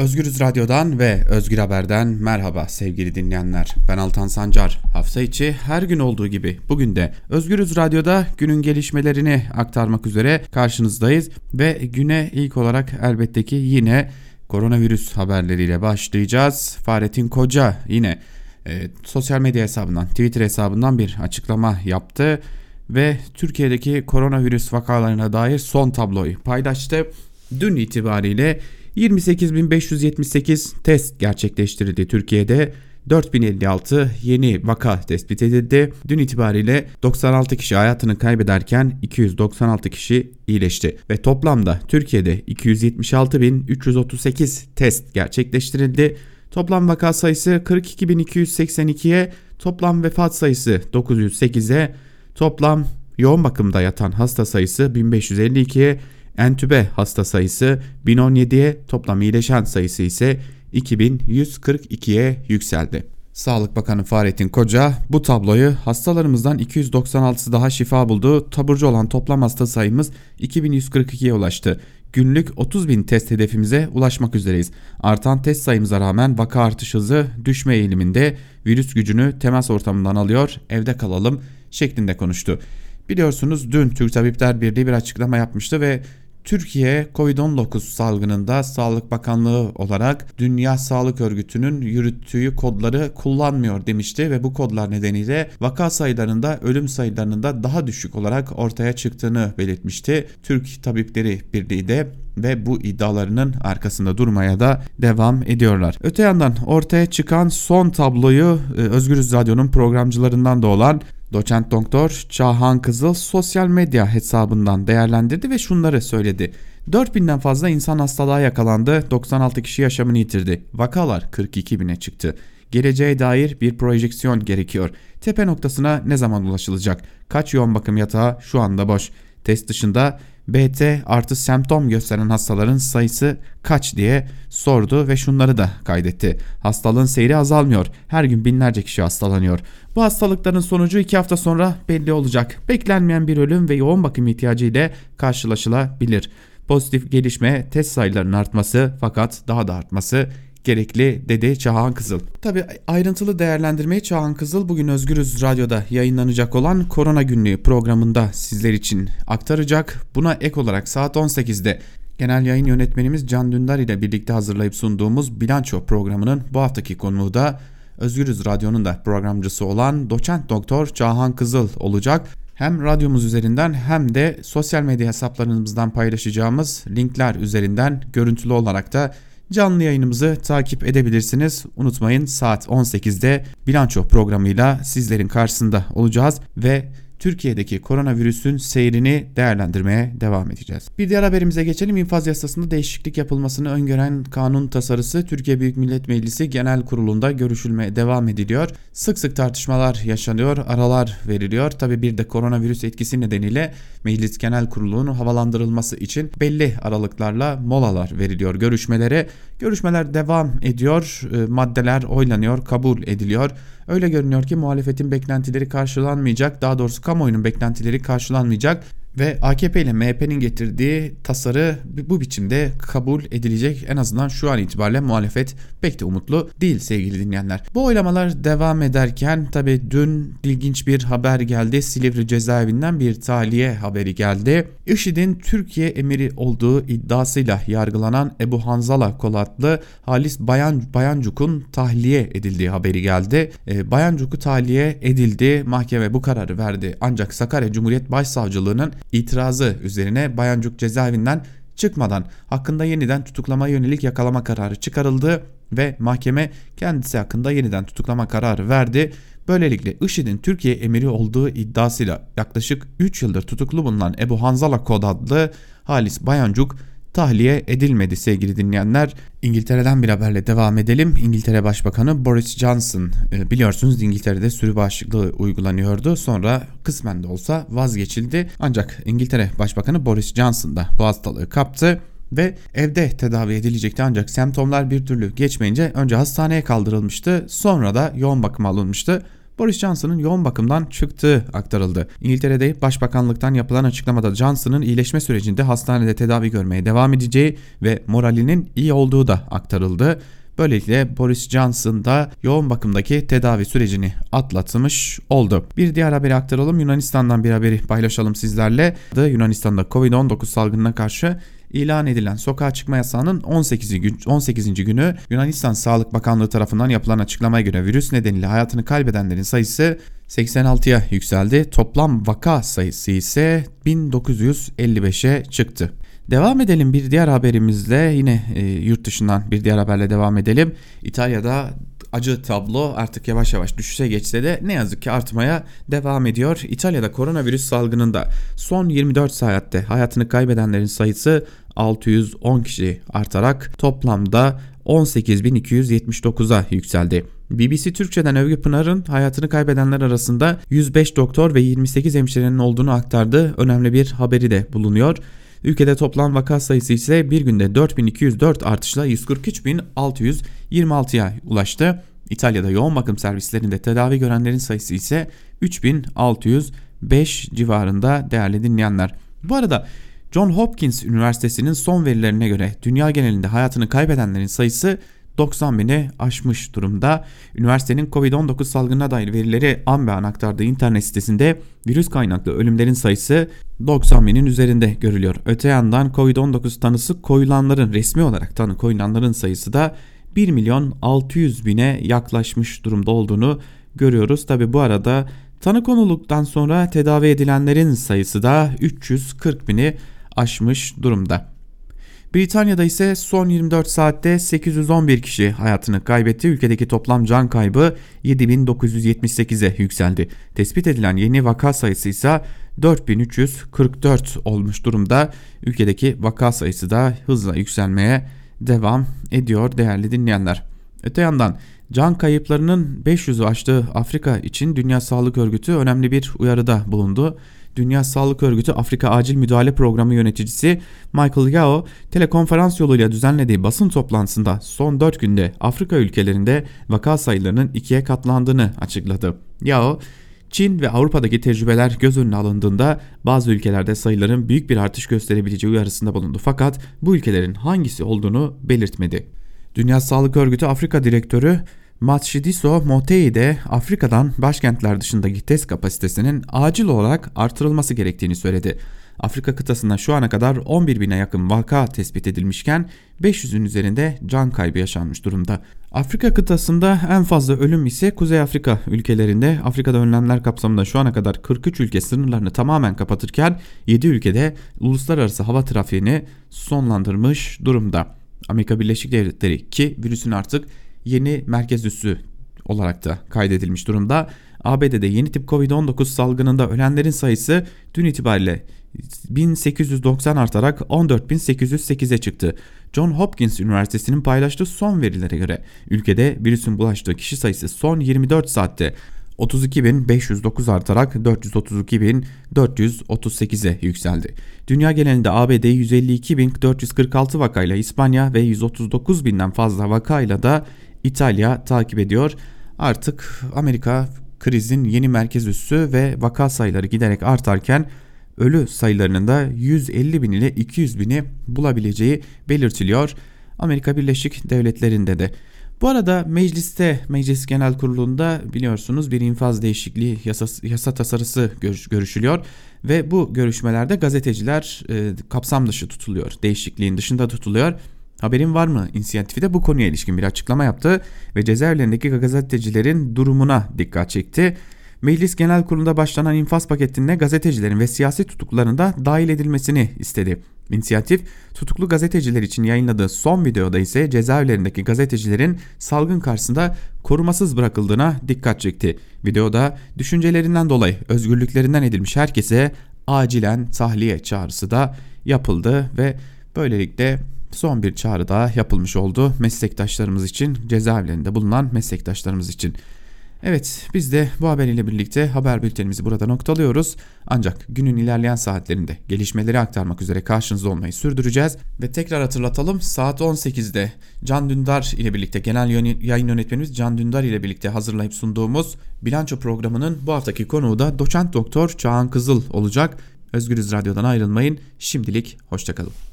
Özgürüz Radyo'dan ve Özgür Haber'den merhaba sevgili dinleyenler. Ben Altan Sancar. Hafta içi her gün olduğu gibi bugün de Özgürüz Radyo'da günün gelişmelerini aktarmak üzere karşınızdayız. Ve güne ilk olarak elbette ki yine koronavirüs haberleriyle başlayacağız. Fahrettin Koca yine e, sosyal medya hesabından, Twitter hesabından bir açıklama yaptı ve Türkiye'deki koronavirüs vakalarına dair son tabloyu paylaştı. Dün itibariyle 28.578 test gerçekleştirildi Türkiye'de. 4056 yeni vaka tespit edildi. Dün itibariyle 96 kişi hayatını kaybederken 296 kişi iyileşti ve toplamda Türkiye'de 276.338 test gerçekleştirildi. Toplam vaka sayısı 42.282'ye, toplam vefat sayısı 908'e, toplam yoğun bakımda yatan hasta sayısı 1552'ye, entübe hasta sayısı 1017'ye, toplam iyileşen sayısı ise 2142'ye yükseldi. Sağlık Bakanı Fahrettin Koca bu tabloyu hastalarımızdan 296'sı daha şifa buldu. Taburcu olan toplam hasta sayımız 2142'ye ulaştı. Günlük 30 bin test hedefimize ulaşmak üzereyiz. Artan test sayımıza rağmen vaka artış hızı düşme eğiliminde virüs gücünü temas ortamından alıyor evde kalalım şeklinde konuştu. Biliyorsunuz dün Türk Tabipler Birliği bir açıklama yapmıştı ve Türkiye Covid-19 salgınında Sağlık Bakanlığı olarak Dünya Sağlık Örgütü'nün yürüttüğü kodları kullanmıyor demişti ve bu kodlar nedeniyle vaka sayılarında ölüm sayılarında daha düşük olarak ortaya çıktığını belirtmişti. Türk Tabipleri Birliği de ve bu iddialarının arkasında durmaya da devam ediyorlar. Öte yandan ortaya çıkan son tabloyu e, Özgürüz Radyo'nun programcılarından da olan Doçent Doktor Çağhan Kızıl sosyal medya hesabından değerlendirdi ve şunları söyledi. 4000'den fazla insan hastalığa yakalandı, 96 kişi yaşamını yitirdi. Vakalar 42 bine çıktı. Geleceğe dair bir projeksiyon gerekiyor. Tepe noktasına ne zaman ulaşılacak? Kaç yoğun bakım yatağı şu anda boş? Test dışında BT artı semptom gösteren hastaların sayısı kaç diye sordu ve şunları da kaydetti. Hastalığın seyri azalmıyor. Her gün binlerce kişi hastalanıyor. Bu hastalıkların sonucu 2 hafta sonra belli olacak. Beklenmeyen bir ölüm ve yoğun bakım ihtiyacı ile karşılaşılabilir. Pozitif gelişme test sayılarının artması fakat daha da artması gerekli dedi Çağhan Kızıl. Tabi ayrıntılı değerlendirmeyi Çağhan Kızıl bugün Özgürüz Radyo'da yayınlanacak olan Korona Günlüğü programında sizler için aktaracak. Buna ek olarak saat 18'de Genel yayın yönetmenimiz Can Dündar ile birlikte hazırlayıp sunduğumuz Bilanço programının bu haftaki konuğu da Özgürüz Radyo'nun da programcısı olan doçent doktor Çağhan Kızıl olacak. Hem radyomuz üzerinden hem de sosyal medya hesaplarımızdan paylaşacağımız linkler üzerinden görüntülü olarak da Canlı yayınımızı takip edebilirsiniz. Unutmayın saat 18'de bilanço programıyla sizlerin karşısında olacağız ve Türkiye'deki koronavirüsün seyrini değerlendirmeye devam edeceğiz. Bir diğer haberimize geçelim. İnfaz yasasında değişiklik yapılmasını öngören kanun tasarısı Türkiye Büyük Millet Meclisi Genel Kurulu'nda görüşülmeye devam ediliyor. Sık sık tartışmalar yaşanıyor, aralar veriliyor. Tabi bir de koronavirüs etkisi nedeniyle Meclis Genel Kurulu'nun havalandırılması için belli aralıklarla molalar veriliyor görüşmelere. Görüşmeler devam ediyor, e, maddeler oylanıyor, kabul ediliyor. Öyle görünüyor ki muhalefetin beklentileri karşılanmayacak, daha doğrusu kamuoyunun beklentileri karşılanmayacak ve AKP ile MHP'nin getirdiği tasarı bu biçimde kabul edilecek. En azından şu an itibariyle muhalefet pek de umutlu değil sevgili dinleyenler. Bu oylamalar devam ederken tabi dün ilginç bir haber geldi. Silivri cezaevinden bir tahliye haberi geldi. IŞİD'in Türkiye emiri olduğu iddiasıyla yargılanan Ebu Hanzala Kolatlı Halis Bayan, Bayancuk'un tahliye edildiği haberi geldi. E, Bayancuk'u tahliye edildi. Mahkeme bu kararı verdi. Ancak Sakarya Cumhuriyet Başsavcılığı'nın itirazı üzerine Bayancuk cezaevinden çıkmadan hakkında yeniden tutuklama yönelik yakalama kararı çıkarıldı ve mahkeme kendisi hakkında yeniden tutuklama kararı verdi. Böylelikle IŞİD'in Türkiye emiri olduğu iddiasıyla yaklaşık 3 yıldır tutuklu bulunan Ebu Hanzala Kod adlı Halis Bayancuk tahliye edilmedi sevgili dinleyenler. İngiltere'den bir haberle devam edelim. İngiltere Başbakanı Boris Johnson e, biliyorsunuz İngiltere'de sürü bağışıklığı uygulanıyordu. Sonra kısmen de olsa vazgeçildi. Ancak İngiltere Başbakanı Boris Johnson da bu hastalığı kaptı ve evde tedavi edilecekti ancak semptomlar bir türlü geçmeyince önce hastaneye kaldırılmıştı sonra da yoğun bakıma alınmıştı. Boris Johnson'ın yoğun bakımdan çıktığı aktarıldı. İngiltere'de Başbakanlıktan yapılan açıklamada Johnson'ın iyileşme sürecinde hastanede tedavi görmeye devam edeceği ve moralinin iyi olduğu da aktarıldı. Böylelikle Boris Johnson da yoğun bakımdaki tedavi sürecini atlatmış oldu. Bir diğer haberi aktaralım. Yunanistan'dan bir haberi paylaşalım sizlerle. Yunanistan'da Covid-19 salgınına karşı ilan edilen sokağa çıkma yasağının 18. Gün, 18. günü Yunanistan Sağlık Bakanlığı tarafından yapılan açıklamaya göre virüs nedeniyle hayatını kaybedenlerin sayısı 86'ya yükseldi. Toplam vaka sayısı ise 1955'e çıktı. Devam edelim bir diğer haberimizle yine e, yurt dışından bir diğer haberle devam edelim. İtalya'da acı tablo artık yavaş yavaş düşüşe geçse de ne yazık ki artmaya devam ediyor. İtalya'da koronavirüs salgınında son 24 saatte hayatını kaybedenlerin sayısı 610 kişi artarak toplamda 18.279'a yükseldi. BBC Türkçe'den Övgü Pınar'ın hayatını kaybedenler arasında 105 doktor ve 28 hemşirenin olduğunu aktardığı önemli bir haberi de bulunuyor. Ülkede toplam vaka sayısı ise bir günde 4204 artışla 143.626'ya ulaştı. İtalya'da yoğun bakım servislerinde tedavi görenlerin sayısı ise 3605 civarında değerli dinleyenler. Bu arada John Hopkins Üniversitesi'nin son verilerine göre dünya genelinde hayatını kaybedenlerin sayısı 90 bini aşmış durumda. Üniversitenin Covid-19 salgınına dair verileri an be an aktardığı internet sitesinde virüs kaynaklı ölümlerin sayısı 90 binin üzerinde görülüyor. Öte yandan Covid-19 tanısı koyulanların resmi olarak tanı koyulanların sayısı da 1 milyon 600 bine yaklaşmış durumda olduğunu görüyoruz. Tabi bu arada tanı konuluktan sonra tedavi edilenlerin sayısı da 340 bini aşmış durumda. Britanya'da ise son 24 saatte 811 kişi hayatını kaybetti. Ülkedeki toplam can kaybı 7978'e yükseldi. Tespit edilen yeni vaka sayısı ise 4344 olmuş durumda. Ülkedeki vaka sayısı da hızla yükselmeye devam ediyor değerli dinleyenler. Öte yandan can kayıplarının 500'ü aştığı Afrika için Dünya Sağlık Örgütü önemli bir uyarıda bulundu. Dünya Sağlık Örgütü Afrika Acil Müdahale Programı yöneticisi Michael Yao telekonferans yoluyla düzenlediği basın toplantısında son 4 günde Afrika ülkelerinde vaka sayılarının ikiye katlandığını açıkladı. Yao, Çin ve Avrupa'daki tecrübeler göz önüne alındığında bazı ülkelerde sayıların büyük bir artış gösterebileceği uyarısında bulundu. Fakat bu ülkelerin hangisi olduğunu belirtmedi. Dünya Sağlık Örgütü Afrika Direktörü Matshidiso Motei de Afrika'dan başkentler dışındaki test kapasitesinin acil olarak artırılması gerektiğini söyledi. Afrika kıtasında şu ana kadar 11 bine yakın vaka tespit edilmişken 500'ün üzerinde can kaybı yaşanmış durumda. Afrika kıtasında en fazla ölüm ise Kuzey Afrika ülkelerinde. Afrika'da önlemler kapsamında şu ana kadar 43 ülke sınırlarını tamamen kapatırken 7 ülkede uluslararası hava trafiğini sonlandırmış durumda. Amerika Birleşik Devletleri ki virüsün artık yeni merkez üssü olarak da kaydedilmiş durumda. ABD'de yeni tip Covid-19 salgınında ölenlerin sayısı dün itibariyle 1890 artarak 14.808'e çıktı. John Hopkins Üniversitesi'nin paylaştığı son verilere göre ülkede virüsün bulaştığı kişi sayısı son 24 saatte 32.509 artarak 432.438'e yükseldi. Dünya genelinde ABD 152.446 vakayla İspanya ve 139.000'den fazla vakayla da İtalya takip ediyor. Artık Amerika krizin yeni merkez üssü ve vaka sayıları giderek artarken ölü sayılarının da 150 bin ile 200 bini bulabileceği belirtiliyor. Amerika Birleşik Devletleri'nde de. Bu arada mecliste, Meclis Genel Kurulu'nda biliyorsunuz bir infaz değişikliği yasa, yasa tasarısı görüş, görüşülüyor. Ve bu görüşmelerde gazeteciler e, kapsam dışı tutuluyor, değişikliğin dışında tutuluyor. Haberin var mı? İnisiyatifi de bu konuya ilişkin bir açıklama yaptı ve cezaevlerindeki gazetecilerin durumuna dikkat çekti. Meclis Genel Kurulu'nda başlanan infaz paketine gazetecilerin ve siyasi tutuklarında dahil edilmesini istedi. İnisiyatif tutuklu gazeteciler için yayınladığı son videoda ise cezaevlerindeki gazetecilerin salgın karşısında korumasız bırakıldığına dikkat çekti. Videoda düşüncelerinden dolayı özgürlüklerinden edilmiş herkese acilen tahliye çağrısı da yapıldı ve böylelikle son bir çağrı daha yapılmış oldu meslektaşlarımız için cezaevlerinde bulunan meslektaşlarımız için. Evet biz de bu haber ile birlikte haber bültenimizi burada noktalıyoruz. Ancak günün ilerleyen saatlerinde gelişmeleri aktarmak üzere karşınızda olmayı sürdüreceğiz. Ve tekrar hatırlatalım saat 18'de Can Dündar ile birlikte genel yayın yönetmenimiz Can Dündar ile birlikte hazırlayıp sunduğumuz bilanço programının bu haftaki konuğu da doçent doktor Çağan Kızıl olacak. Özgürüz Radyo'dan ayrılmayın. Şimdilik hoşçakalın.